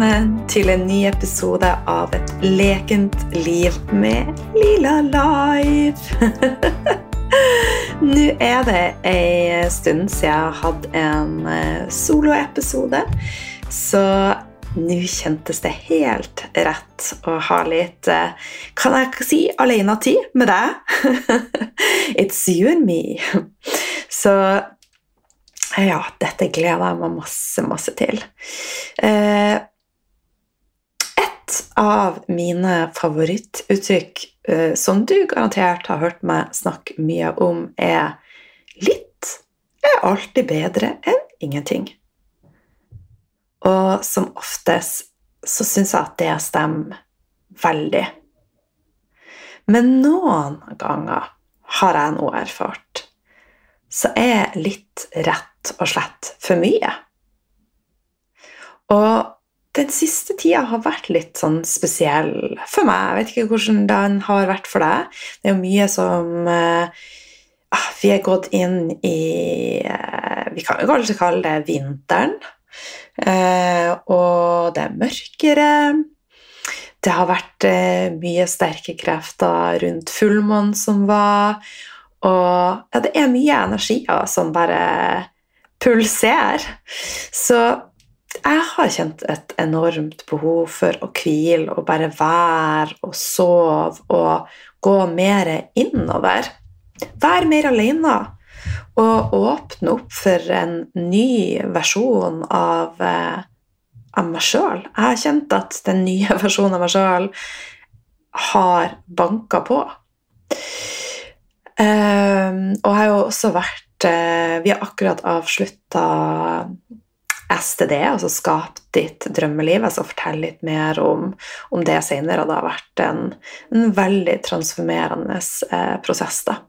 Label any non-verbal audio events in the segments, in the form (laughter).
velkommen til en ny episode av Et lekent liv med Lila Life. (laughs) Nå er det ei stund siden jeg har hatt en eh, soloepisode, så nå kjentes det helt rett å ha litt eh, Kan jeg si alenetid med deg? (laughs) It's you and me. Så ja, dette gleder jeg meg masse, masse til. Eh, av mine favorittuttrykk, eh, som du garantert har hørt meg snakke mye om, er 'litt er alltid bedre enn ingenting'. Og som oftest så syns jeg at det stemmer veldig. Men noen ganger har jeg nå erfart så er litt rett og slett for mye. Og den siste tida har vært litt sånn spesiell for meg. Jeg vet ikke hvordan den har vært for deg. Det er jo mye som uh, Vi er gått inn i uh, Vi kan jo kanskje kalle det vinteren. Uh, og det er mørkere. Det har vært mye sterke krefter rundt fullmånen som var. Og ja, det er mye energier som bare pulserer. Så jeg har kjent et enormt behov for å hvile og bare være og sove og gå mer innover. Være mer alene og åpne opp for en ny versjon av, eh, av meg sjøl. Jeg har kjent at den nye (laughs) versjonen av meg sjøl har banka på. Um, og har jo også vært uh, Vi har akkurat avslutta STD, altså Skap ditt drømmeliv. Jeg skal fortelle litt mer om, om det senere. Det har vært en, en veldig transformerende eh, prosess, da.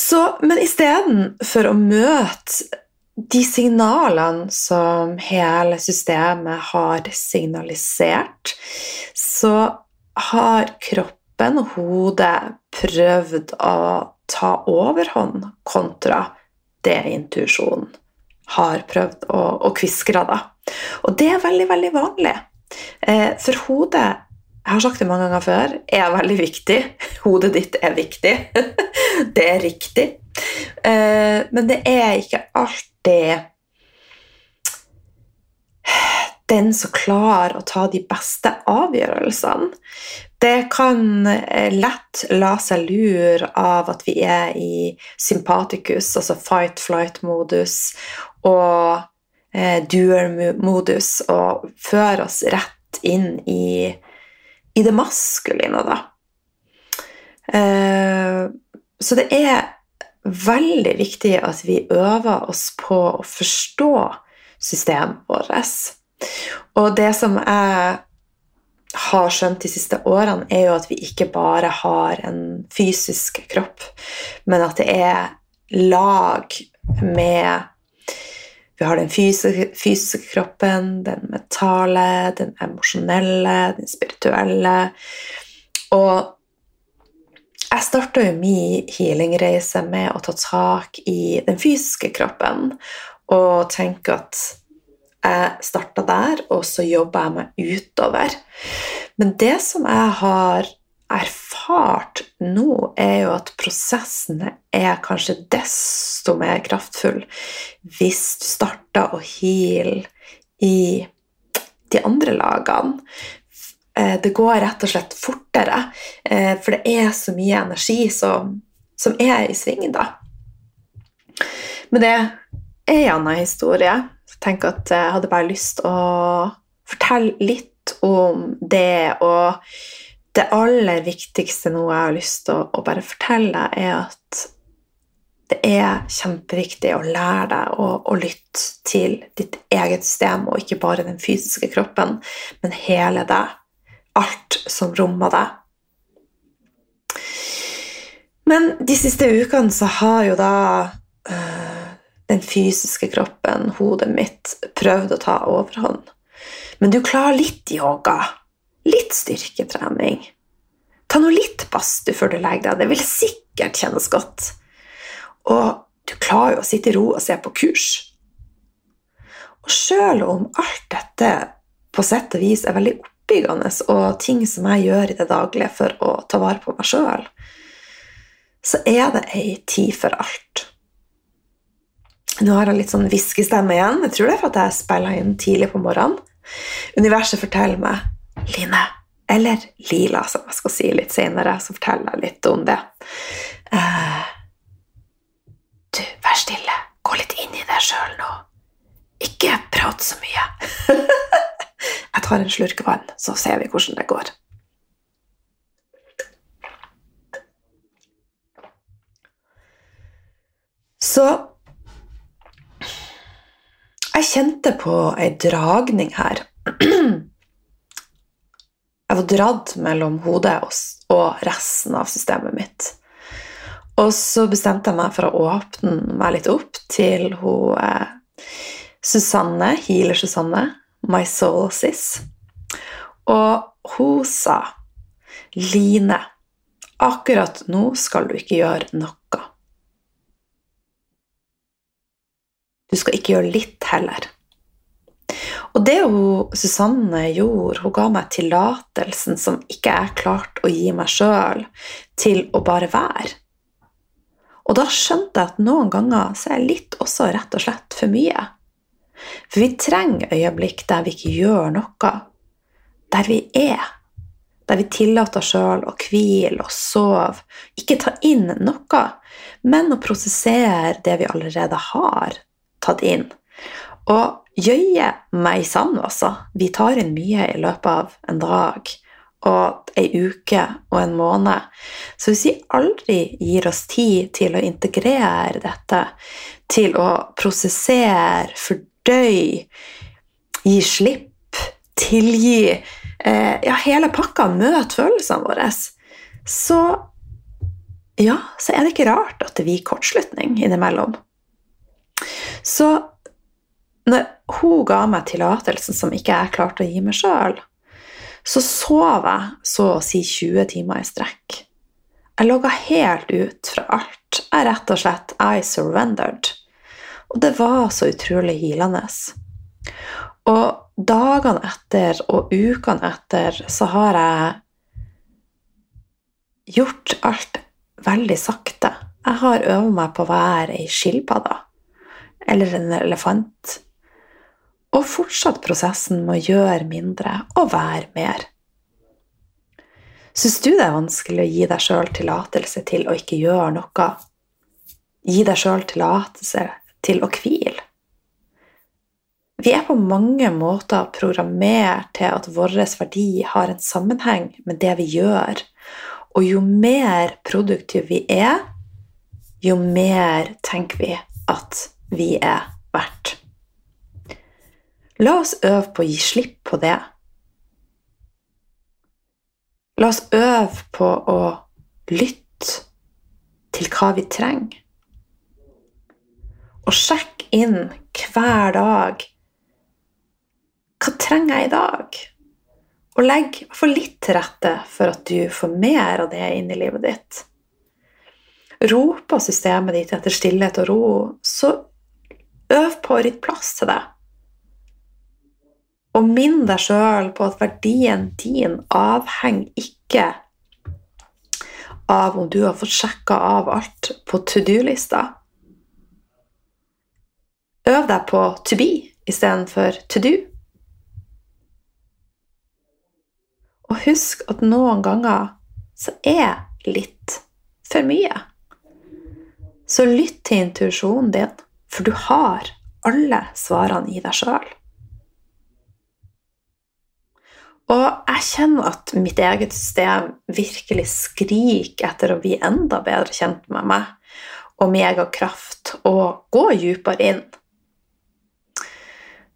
Så, men istedenfor å møte de signalene som hele systemet har signalisert, så har kroppen kroppen og hodet prøvd å ta overhånd kontra det intuisjonen har prøvd å, å kviskre. Da. Og det er veldig, veldig vanlig. Eh, for hodet jeg har sagt det mange ganger før, er veldig viktig. (laughs) Hodet ditt er viktig. (laughs) det er riktig. Eh, men det er ikke alltid den som klarer å ta de beste avgjørelsene. Det kan eh, lett la seg lure av at vi er i sympaticus, altså fight-flight-modus, og eh, doer-modus, og føre oss rett inn i, i det maskuline, da. Eh, så det er veldig viktig at vi øver oss på å forstå systemet vårt. Og det som jeg har skjønt de siste årene, er jo at vi ikke bare har en fysisk kropp, men at det er lag med Vi har den fysiske, fysiske kroppen, den mentale, den emosjonelle, den spirituelle. Og jeg starta jo min healingreise med å ta tak i den fysiske kroppen og tenke at jeg starta der, og så jobba jeg meg utover. Men det som jeg har erfart nå, er jo at prosessene er kanskje desto mer kraftfull hvis du starter å heale i de andre lagene. Eh, det går rett og slett fortere, eh, for det er så mye energi som, som er i sving da. Men det er en annen historie tenker at jeg hadde bare lyst å fortelle litt om det. Og det aller viktigste nå jeg har lyst til å, bare fortelle, er at det er kjempeviktig å lære deg å, å, lytte til ditt eget system, og ikke bare den fysiske kroppen, men hele deg. Alt som rommer deg. Men de siste ukene så har jo da øh, den fysiske kroppen, hodet mitt, prøvde å ta overhånd. Men du klarer litt yoga, litt styrketrening. Ta nå litt badstue før du legger deg. Det vil sikkert kjennes godt. Og du klarer jo å sitte i ro og se på kurs. Og sjøl om alt dette på sett og vis er veldig oppbyggende og ting som jeg gjør i det daglige for å ta vare på meg sjøl, så er det ei tid for alt. Nå har jeg litt sånn hviskestemme igjen. Jeg tror det er for at jeg spiller inn tidlig på morgenen. Universet forteller meg Line, eller Lila, som jeg skal si litt senere, så forteller jeg litt om det. Uh, du, vær stille. Gå litt inn i deg sjøl nå. Ikke prat så mye. (laughs) jeg tar en slurk vann, så ser vi hvordan det går. Så jeg kjente på ei dragning her. (clears throat) Jeg var dratt mellom hodet og resten av systemet mitt. Og så bestemte jeg meg for å åpne meg litt opp til hun eh, Susanne, healer Susanne, My Soul Sis. Og hun sa Line, akkurat nå skal du ikke gjøre noe. Du skal ikke gjøre litt heller. Og det hun, Susanne gjorde, hun ga meg tillatelsen som ikke jeg klarte å gi meg sjøl, til å bare være. Og da skjønte jeg at noen ganger så er litt også rett og slett for mye. For vi trenger øyeblikk der vi ikke gjør noe, der vi er. Der vi tillater oss sjøl å hvile og sove, ikke ta inn noe, men å prosessere det vi allerede har tatt inn. Og jøye meg sann, altså. Vi tar inn mye i løpet av en dag og ei uke og en måned. Så hvis vi aldri gir oss tid til å integrere dette, til å prosessere, fordøye, gi slipp, tilgi eh, Ja, hele pakka, møte følelsene våre, så ja, så er det ikke rart at det blir kortslutning innimellom. Så når hun ga meg tillatelsen som ikke jeg klarte å gi meg sjøl, så sov jeg så å si 20 timer i strekk. Jeg logga helt ut fra alt. Jeg rett og slett I surrendered. Og det var så utrolig hilende. Og dagene etter og ukene etter så har jeg gjort alt veldig sakte. Jeg har øvd meg på å være ei skilpadde eller en elefant. Og fortsatt prosessen med å gjøre mindre og være mer. Syns du det er vanskelig å gi deg sjøl tillatelse til å ikke gjøre noe? Gi deg sjøl tillatelse til å hvile? Vi er på mange måter programmert til at vår verdi har en sammenheng med det vi gjør. Og jo mer produktive vi er, jo mer tenker vi at vi er verdt. La oss øve på å gi slipp på det. La oss øve på å lytte til hva vi trenger. Og sjekk inn hver dag. Hva trenger jeg i dag? Og legg for litt til rette for at du får mer av det inn i livet ditt. Roper systemet ditt etter stillhet og ro, så Øv på å rydde plass til det. Og minn deg sjøl på at verdien din avhenger ikke av om du har fått sjekka av alt på to do-lista. Øv deg på to be istedenfor to do. Og husk at noen ganger så er litt for mye. Så lytt til intuisjonen din. For du har alle svarene i deg sjøl. Og jeg kjenner at mitt eget system virkelig skriker etter å bli enda bedre kjent med meg og min egen kraft og gå dypere inn.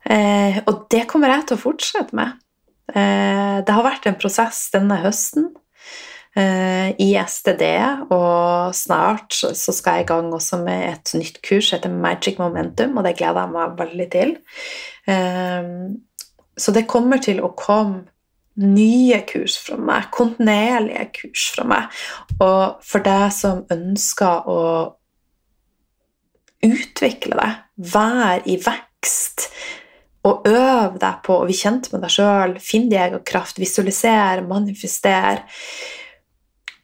Eh, og det kommer jeg til å fortsette med. Eh, det har vært en prosess denne høsten i STD, og snart så skal jeg i gang også med et nytt kurs som heter Magic Momentum, og det gleder jeg meg veldig til. Eh, så det kommer til å komme nye kurs fra meg, kontinuerlige kurs fra meg. Og for deg som ønsker å utvikle deg, være i vekst, og øv deg på å bli kjent med deg sjøl, finn din egen kraft, visualisere, manifestere.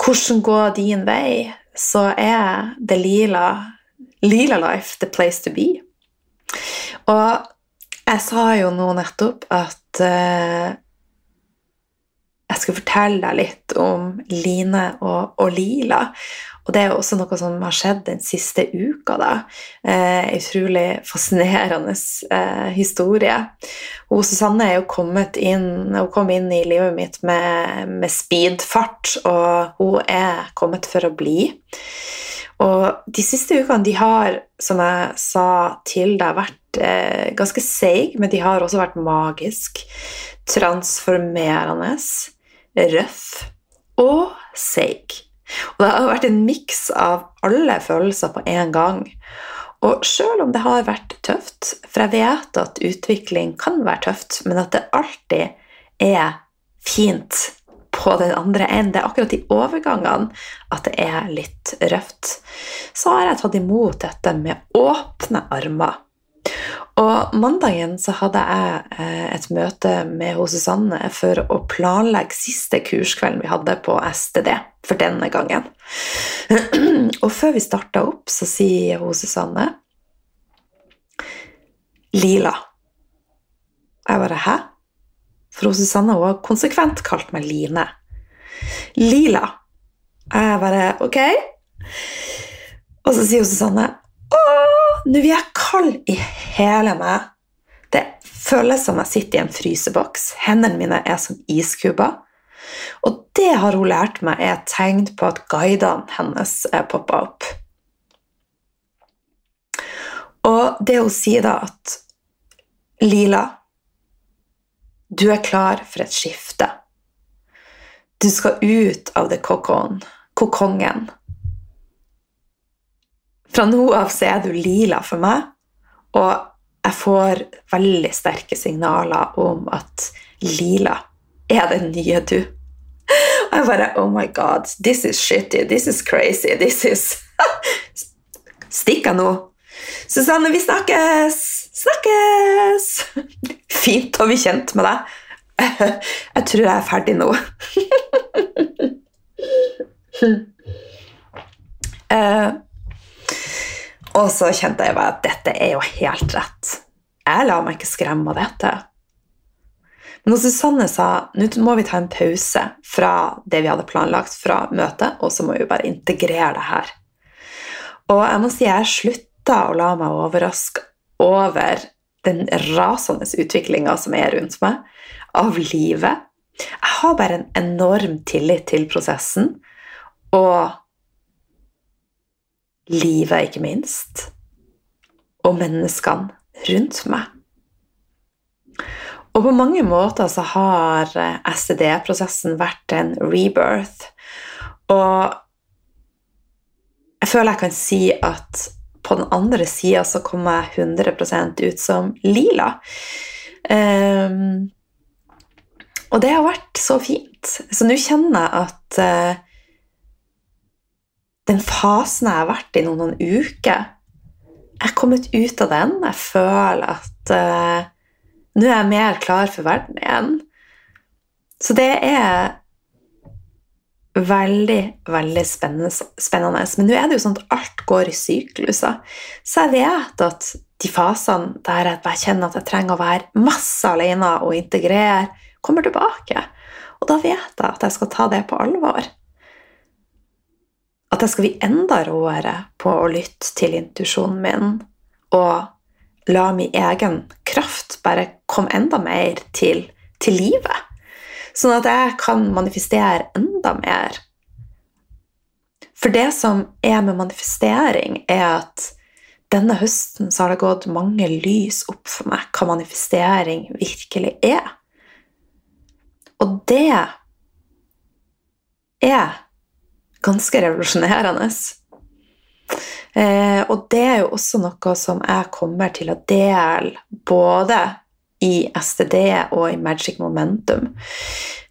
Hvordan går din vei, så er det lila, lila life the place to be. Og jeg sa jo nå nettopp at uh, jeg skal fortelle deg litt om Line og, og, Lila. Og det er også noe som har skjedd den siste uka. da. Eh, utrolig fascinerende eh, historie. Og Susanne er jo kommet inn, hun kom inn i livet mitt med, med speedfart, og hun er kommet for å bli. Og de siste ukene de har, som jeg sa til deg, vært eh, ganske seige, men de har også vært magisk. Transformerende røff og seig. Og det har vært en miks av alle følelser på en gang. Og sjøl om det har vært tøft, for jeg vet at utvikling kan være tøft, men at det alltid er fint på den andre enden, det er akkurat i overgangene at det er litt røft, så har jeg tatt imot dette med åpne armer. Og mandagen så hadde jeg eh, et møte med hos Susanne for å planlegge siste kurskvelden vi hadde på STD for denne gangen. (clears throat) Og før vi starta opp, så sier hun Susanne Lila. Jeg bare Hæ? For hos Susanne har konsekvent kalt meg Line. Lila. Jeg bare Ok. Og så sier Susanne Åh, nå blir jeg kald i hele meg. Det føles som jeg sitter i en fryseboks. Hendene mine er som iskuber. Og det har hun lært meg er et tegn på at guidene hennes er poppa opp. Og det hun sier da, at Lila, du er klar for et skifte. Du skal ut av det kokon, kokongen fra nå av så er du lila for meg, og jeg får veldig sterke signaler om at lila er den nye du. Og jeg bare Oh my God, this is shitty, this is crazy, this is (laughs) Stikker jeg nå? Susanne, vi snakkes! Snakkes! (laughs) Fint å bli kjent med deg. (laughs) Jeg tror jeg er ferdig nå. uh, Og så kjente jeg bare at dette er jo helt rett. Jeg lar meg ikke skremme av dette. Men Susanne sa nå må vi ta en pause fra det vi hadde planlagt fra møtet, og så må vi bare integrere det her. Og jeg må si jeg slutta å la meg overraske over den rasende utviklinga som er rundt meg, av livet. Jeg har bare en enorm tillit til prosessen. Og livet, ikke minst, og menneskene rundt meg. Og på mange måter så har STD-prosessen vært en rebirth. Og jeg føler jeg kan si at på den andre sida så kom jeg 100% ut som lila. Um, og det har vært så fint. Så nå kjenner jeg at uh, den fasen jeg har vært i noen, noen uker Jeg er kommet ut av den. Jeg føler at uh, nå er jeg mer klar for verden igjen. Så det er veldig, veldig spennende. spennende. Men nå er det jo sånn at alt går i sykluser. Så jeg vet at de fasene der jeg kjenner at jeg trenger å være masse alene og integrere, kommer tilbake. Og da vet jeg at jeg skal ta det på alvor at jeg skal bli enda råere på å lytte til intuisjonen min og la min egen kraft bare komme enda mer til, til livet. Sånn at jeg kan manifestere enda mer. For det som er med manifestering, er at denne høsten har det gått mange lys opp for meg hva manifestering virkelig er. Og det er ganske revolusjonerende. Eh, og det er jo også noe som jeg kommer til å dele både i STD og i Magic Momentum.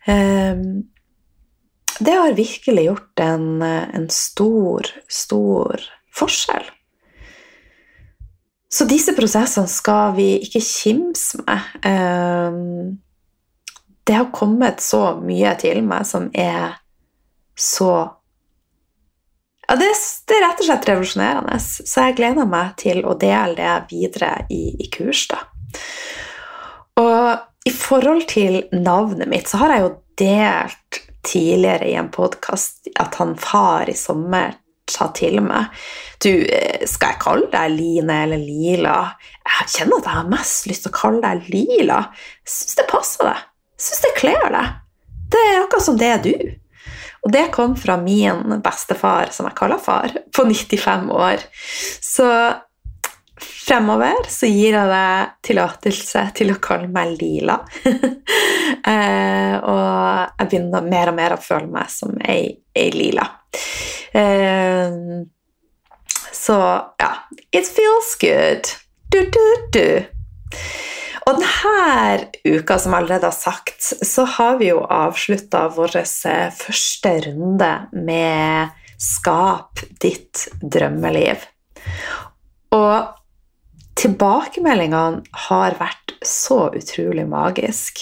Eh, det har virkelig gjort en, en stor, stor forskjell. Så disse prosessene skal vi ikke kimse med. Um, det har kommet så mye til meg som er så ja, det, det, er rett og slett revolusjonerende. Så jeg gleder meg til å dele det videre i, i kurs. da. Og i forhold til navnet mitt, så har jeg jo delt tidligere i en podkast at han far i sommer sa til meg Du, eh, skal jeg kalle deg Line eller Lila? Jeg kjenner at jeg har mest lyst til å kalle deg Lila. Jeg syns det passer deg. Jeg syns det kler deg. Det er akkurat som det er du. Og det kom fra min bestefar, som jeg kaller far, på 95 år. Så fremover så gir jeg deg tillatelse til å kalle meg Lila. (laughs) eh, og jeg begynner mer og mer å føle meg som ei, ei lila. Eh, så ja It feels good. Du, du, du. Og denne uka, som jeg allerede har sagt, så har vi jo avslutta vår eh, første runde med Skap ditt drømmeliv. Og tilbakemeldingene har vært så utrolig magisk.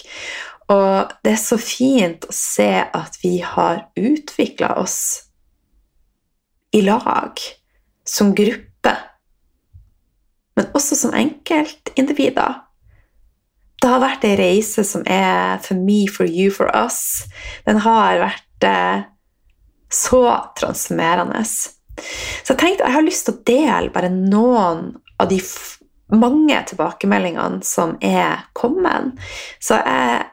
Og det er så fint å se at vi har utvikla oss i lag, som gruppe, men også som enkeltindivider det har vært ei reise som er for me, for you, for us. Den har vært eh, så transformerende. Så jeg tenkte jeg har lyst til å dele bare noen av de mange tilbakemeldingene som er kommet. Så jeg,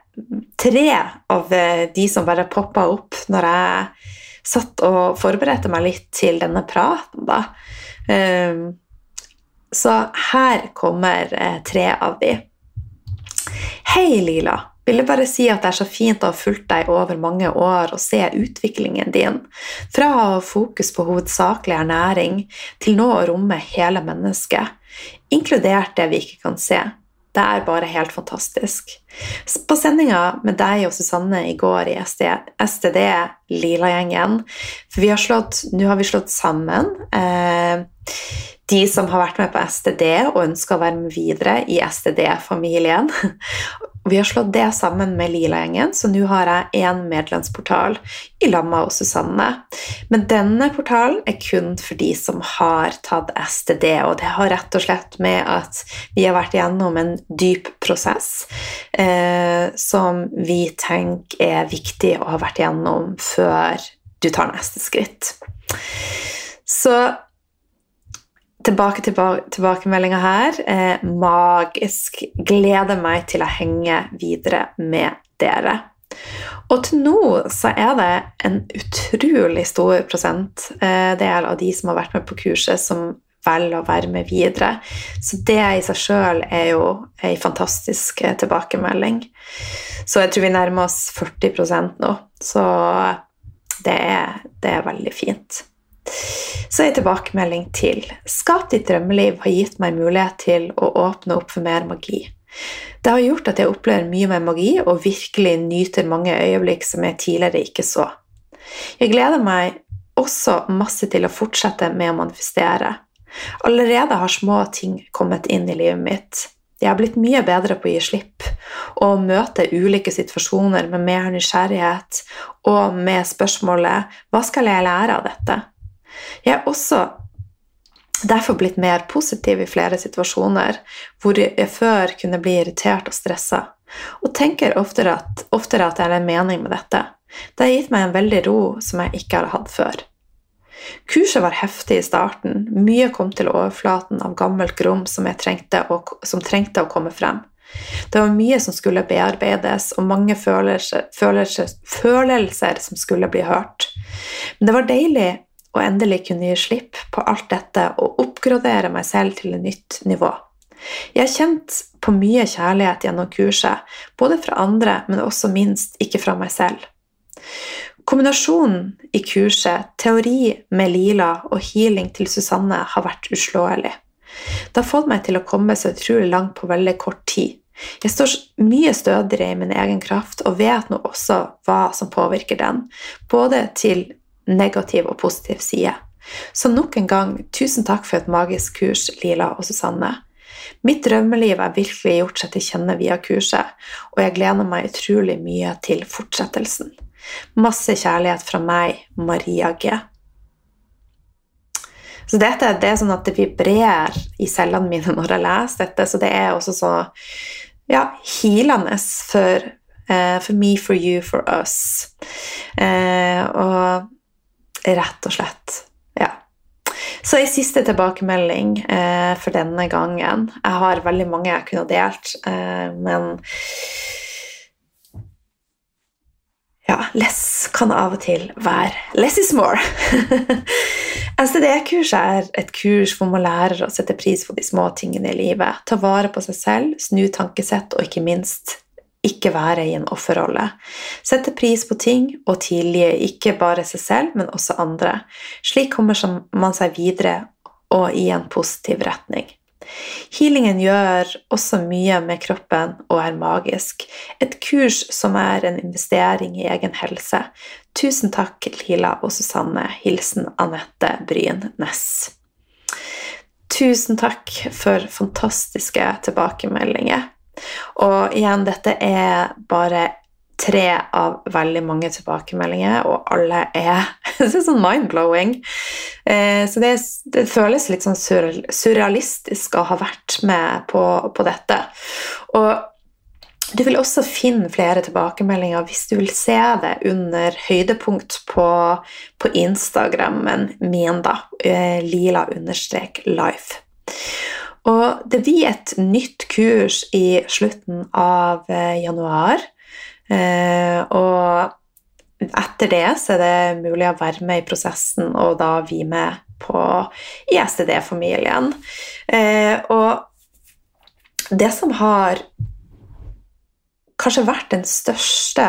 tre av eh, de som bare poppa opp når jeg satt og forberedte meg litt til denne praten, da. Um, så her kommer eh, tre av de. Hei, Lila. Ville bare si at det er så fint å ha fulgt deg over mange år og se utviklingen din. Fra å ha fokus på hovedsakelig ernæring til nå å romme hele mennesket, inkludert det vi ikke kan se. Det er bare helt fantastisk. På sendinga med deg og Susanne i går i STD Lila-gjengen For har slått, nå har vi slått sammen eh, de som har vært med på STD og ønsker å være med videre i STD-familien. (laughs) Vi har slått det sammen med Lila-gjengen, så nå har jeg én medlemsportal i Lamma og Susanne. Men denne portalen er kun for de som har tatt STD, og det har rett og slett med at vi har vært igjennom en dyp prosess eh, som vi tenker er viktig å ha vært igjennom før du tar neste skritt. Så Tilbake til tilbakemeldinga her. Eh, magisk. Gleder meg til å henge videre med dere. Og til nå så er det en utrolig stor prosentdel eh, av de som har vært med på kurset, som velger å være med videre. Så det i seg sjøl er jo ei fantastisk eh, tilbakemelding. Så jeg tror vi nærmer oss 40% nå. Så det er, det er veldig fint. Så er tilbakemelding til. Skap ditt drømmeliv har gitt meg mulighet til å åpne opp for mer magi. Det har gjort at jeg opplever mye mer magi og virkelig nyter mange øyeblikk som jeg tidligere ikke så. Jeg gleder meg også masse til å fortsette med å manifestere. Allerede har små ting kommet inn i livet mitt. Jeg har blitt mye bedre på å gi slipp og møte ulike situasjoner med mer nysgjerrighet og med spørsmålet 'Hva skal jeg lære av dette?' Jeg er også derfor blitt mer positiv i flere situasjoner hvor jeg før kunne bli irritert og stressa, og tenker oftere at, oftere at det er en mening med dette. Det har gitt meg en veldig ro som jeg ikke har hatt før. Kurset var heftig i starten, mye kom til overflaten av gammelt grom som, å, som trengte å komme frem. Det var mye som skulle bearbeides, og mange følelser, følelser, følelser som skulle bli hørt. Men det var deilig og endelig kunne gi slipp på alt dette og oppgradere meg selv til et nytt nivå. Jeg har kjent på mye kjærlighet gjennom kurset, både fra andre, men også minst ikke fra meg selv. Kombinasjonen i kurset, teori med Lila og healing til Susanne, har vært uslåelig. Det har fått meg til å komme så utrolig langt på veldig kort tid. Jeg står mye stødigere i min egen kraft og vet nå også hva som påvirker den, både til negativ og positiv side. Så nok en gang, tusen takk for et magisk kurs, Lila og Susanne. Mitt drømmeliv er virkelig gjort seg til kjenne via kurset, og jeg gleder meg utrolig mye til fortsettelsen. Masse kjærlighet fra meg, Maria G. Så dette det er sånn at det vibrerer i cellene mine når jeg leser dette, så det er også så ja, healende for, uh, for me, for you, for us. Uh, og rett og slett Ja. Så ei siste tilbakemelding eh, for denne gangen. Jeg har veldig mange jeg kunne delt, men ja, less kan av og til være less is more. (laughs) STD-kurset er et kurs hvor man lærer å sette pris på de små tingene i livet, ta vare på seg selv, snu tankesett og ikke minst ikke være i en offerrolle. Sette pris på ting og tilgi ikke bare seg selv, men også andre. Slik kommer man seg videre og i en positiv retning. Healingen gjør også mye med kroppen og er magisk. Et kurs som er en investering i egen helse. Tusen takk, Lila og Susanne. Hilsen Anette Bryn Næss. Tusen takk for fantastiske tilbakemeldinger. Og igjen, dette er bare tre av veldig mange tilbakemeldinger, og alle er (laughs) er sånn mind-blowing. Eh, så det, det, føles litt sånn surrealistisk å ha vært med på, på dette. Og du vil også finne flere tilbakemeldinger hvis du vil se det under høydepunkt på, på Instagrammen min, da. Eh, lila understrek life. Og det blir et nytt kurs i slutten av eh, januar. Eh, og etter det så er det mulig å være med i prosessen, og da vi med på ISTD-familien. Eh, og det som har kanskje vært den største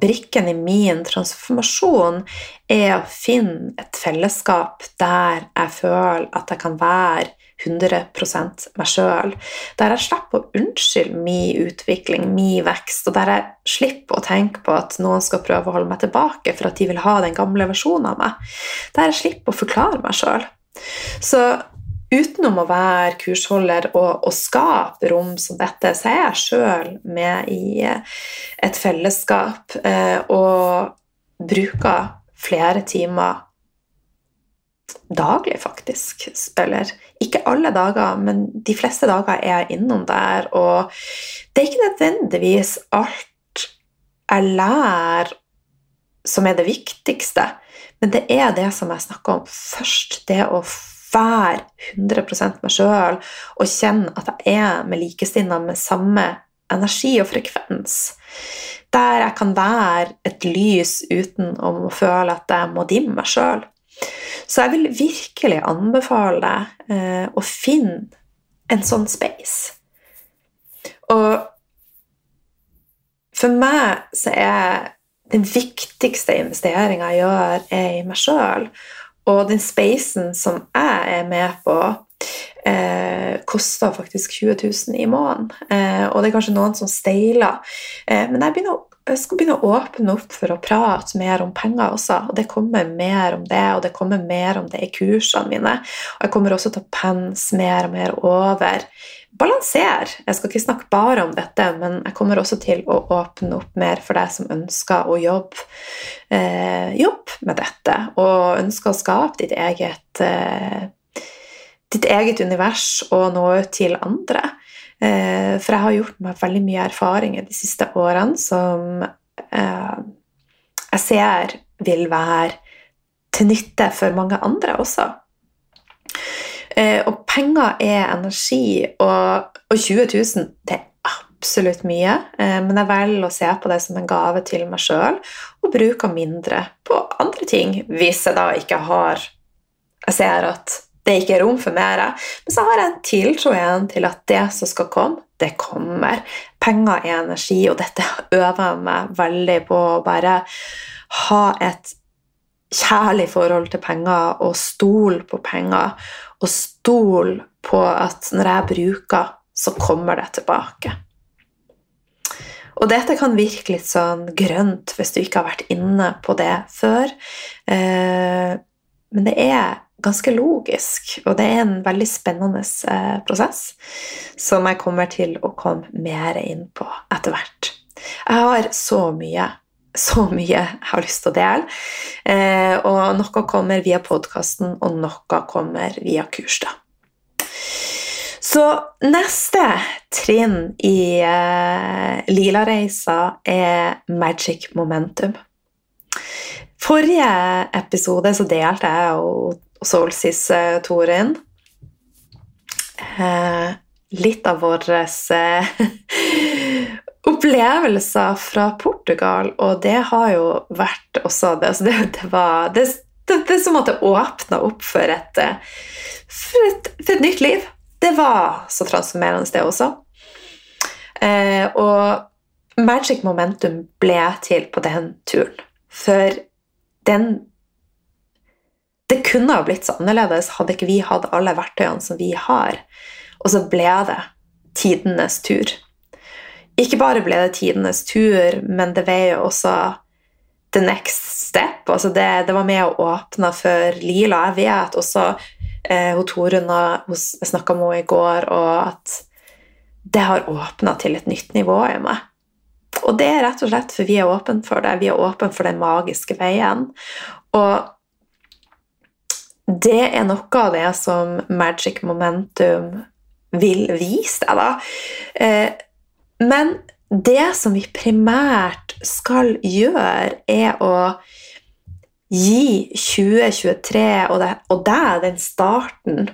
brikken i min transformasjon, er å finne et fellesskap der jeg føler at jeg kan være 100% meg sjøl. Der jeg slipper å unnskylde min utvikling, min vekst, og der jeg slipper å tenke på at noen skal prøve å holde meg tilbake for at de vil ha den gamle versjonen av meg. Der jeg slipper å forklare meg sjøl. Så utenom å være kursholder og, og skape rom som dette, så er jeg sjøl med i et fellesskap eh, og bruker flere timer daglig, faktisk. Eller ikke alle dager, men de fleste dager er jeg innom der. Og det er ikke nødvendigvis alt jeg lærer som er det viktigste, men det er det som jeg snakker om først. Det å være 100 meg sjøl og kjenne at jeg er med likesinnede med samme energi og frekvens. Der jeg kan være et lys uten å føle at jeg må dimme meg sjøl. Så jeg vil virkelig anbefale deg eh, å finne en sånn space. Og for meg så er den viktigste investeringa jeg gjør, er i meg sjøl. Og den spacen som jeg er med på, eh, koster faktisk 20 000 i måneden. Eh, og det er kanskje noen som steiler. Eh, men jeg begynner å jeg skal begynne å åpne opp for å prate mer om penger også. og Det kommer mer om det, og det kommer mer om det i kursene mine. Og jeg kommer også til å pense mer og mer over. Balanser. Jeg skal ikke snakke bare om dette, men jeg kommer også til å åpne opp mer for deg som ønsker å jobbe, eh, jobbe med dette, og ønsker å skape ditt eget, eh, ditt eget univers og nå ut til andre. Eh, for jeg har gjort meg veldig mye erfaringer de siste årene som eh, jeg ser vil være til nytte for mange andre også. Eh, og penger er energi, og, og 20 000 det er absolutt mye, men jeg velger å se på det som en gave til meg sjøl og bruker mindre på andre ting hvis jeg da ikke har Jeg ser at det ikke er rom for mer. Men så har jeg en tiltro igjen til at det som skal komme, det kommer. Penger er energi, og dette øver jeg meg veldig på å bare ha et kjærlig forhold til penger og stole på penger. Og stole på at når jeg bruker, så kommer det tilbake. Og dette kan virke litt sånn grønt hvis du ikke har vært inne på det før. Eh, men det er ganske logisk, og det er en veldig spennende eh, prosess som jeg kommer til å komme mer inn på etter hvert. Jeg har så mye, så mye jeg har lyst til å dele, eh, og noe kommer via podkasten, og noe kommer via kurs. da. Så neste trinn i eh, Lila-reisa er magic momentum. Forrige episode så delte jeg og Solsis-Torin eh, litt av våre eh, (laughs) opplevelser fra Portugal, og det har jo vært også det, altså det, det var det, det, det, som det åpna opp for et, eh, for et, for et nytt liv. Det var så transformerende, det også. Eh, og Magic Momentum ble til på den turen. For den Det kunne ha blitt så annerledes hadde ikke vi hatt alle verktøyene som vi har. Og så ble det tidenes tur. Ikke bare ble det tidenes tur, men det var jo også the next step. Altså det, det, var med å åpne for Lila. Jeg vet også eh, Torunn jeg snakka med henne i går, og at det har åpna til et nytt nivå i meg. Og det er rett og slett for vi er åpne for det. Vi er åpne for den magiske veien. Og det er noe av det som Magic Momentum vil vise deg, da. Eh, men det som vi primært skal gjøre, er å gi 2023 og deg den starten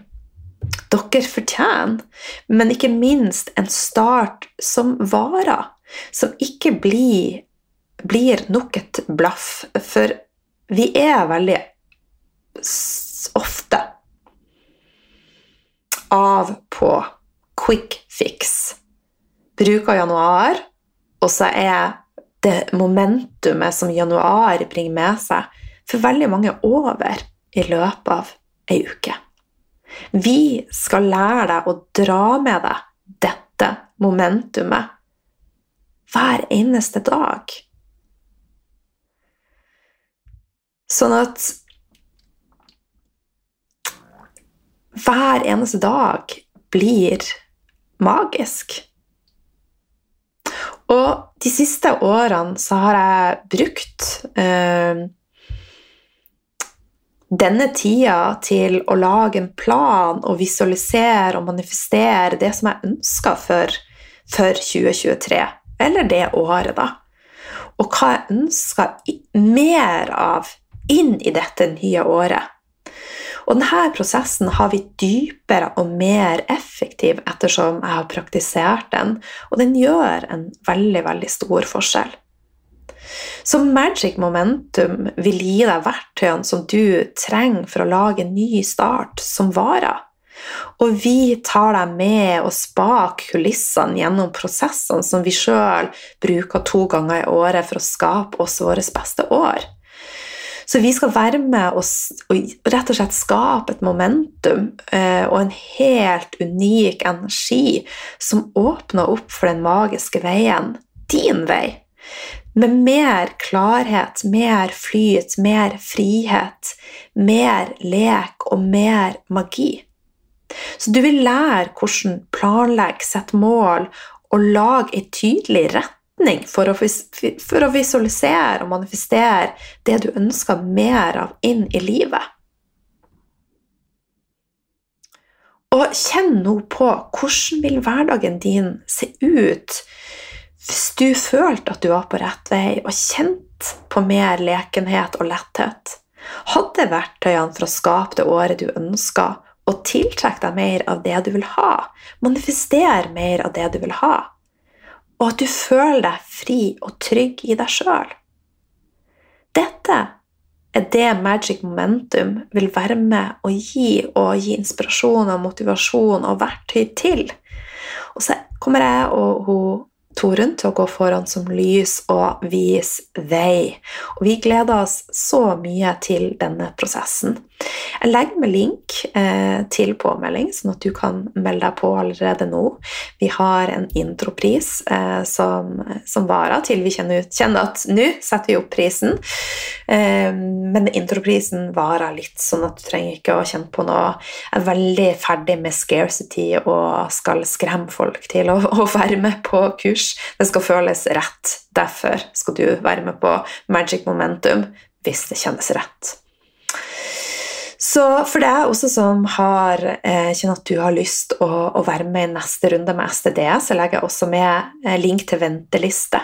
dere fortjener, men ikke minst en start som varer som ikke blir, blir nok et blaff. For vi er veldig ofte av på quick fix. Bruker januar, og så er det momentumet som januar bringer med seg, for veldig mange over i løpet av ei uke. Vi skal lære deg å dra med deg dette momentumet hver eneste dag. Sånn at hver eneste dag blir magisk. Og de siste årene så har jeg brukt eh, denne tida til å lage en plan og visualisere og manifestere det som jeg ønsker for, for 2023 eller det året, da. Og hva jeg ønsker mer av inn i dette nye året. Og denne prosessen har vi dypere og mer effektiv ettersom jeg har praktisert den, og den gjør en veldig, veldig stor forskjell. Så Magic Momentum vil gi deg verktøyene som du trenger for å lage en ny start som varer. Og vi tar deg med oss bak kulissene gjennom prosessene som vi sjøl bruker to ganger i året for å skape oss vårt beste år. Så vi skal være med og, og rett og slett skape et momentum eh, og en helt unik energi som åpner opp for den magiske veien, din vei. Med mer klarhet, mer flyt, mer frihet, mer lek og mer magi. Så du vil lære hvordan planlegge, sette mål og lage ei tydelig retning for å, for å visualisere og manifestere det du ønsker mer av inn i livet. Og kjenn nå på hvordan vil hverdagen din se ut hvis du følte at du var på rett vei og kjente på mer lekenhet og letthet. Hadde verktøyene for å skape det året du ønsker, og tiltrekke deg mer av det du vil ha. Manifester mer av det du vil ha. Og at du føler deg fri og trygg i deg sjøl. Dette er det Magic Momentum vil være med å gi, og gi inspirasjon og motivasjon og verktøy til. Og så kommer jeg og hun, to rundt til å gå foran som lys og vise vei. Og vi gleder oss så mye til denne prosessen. Jeg legger med link eh, til påmelding, sånn at du kan melde deg på allerede nå. Vi har en intropris eh, som, som, varer til vi kjenner, ut, kjenner at nå setter vi opp prisen. Eh, men introprisen varer litt, sånn at du trenger ikke å kjenne på noe Jeg er veldig ferdig med scarcity og skal skremme folk til å, å være med på kurs. Det skal føles rett. Derfor skal du være med på Magic Momentum hvis det kjennes rett. Så for deg også som har, eh, kjenner at du har lyst å, å, være med i neste runde med STD, så legger jeg også med eh, link til venteliste.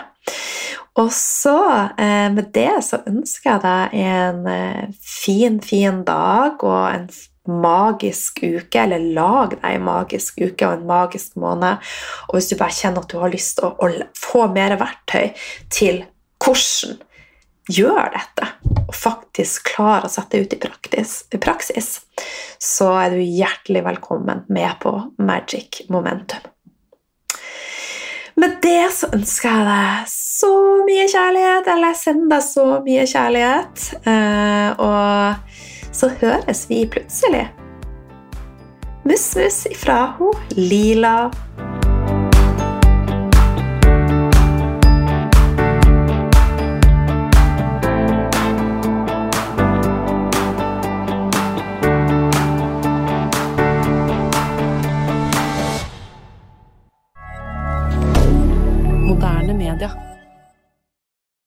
Og så, eh, med det, så ønsker jeg deg en eh, fin, fin dag og en magisk uke, eller lag deg en magisk uke og en magisk måned. Og hvis du bare kjenner at du har lyst til å, å få mer verktøy til hvordan gjør dette, og faktisk klarer å sette det ut i, praktis, i praksis, så er du hjertelig velkommen med på Magic Momentum. Med det så ønsker jeg deg så mye kjærlighet, eller jeg sender deg så mye kjærlighet. Eh, og så høres vi plutselig. Mus-mus ifra ho Lila. moderne media.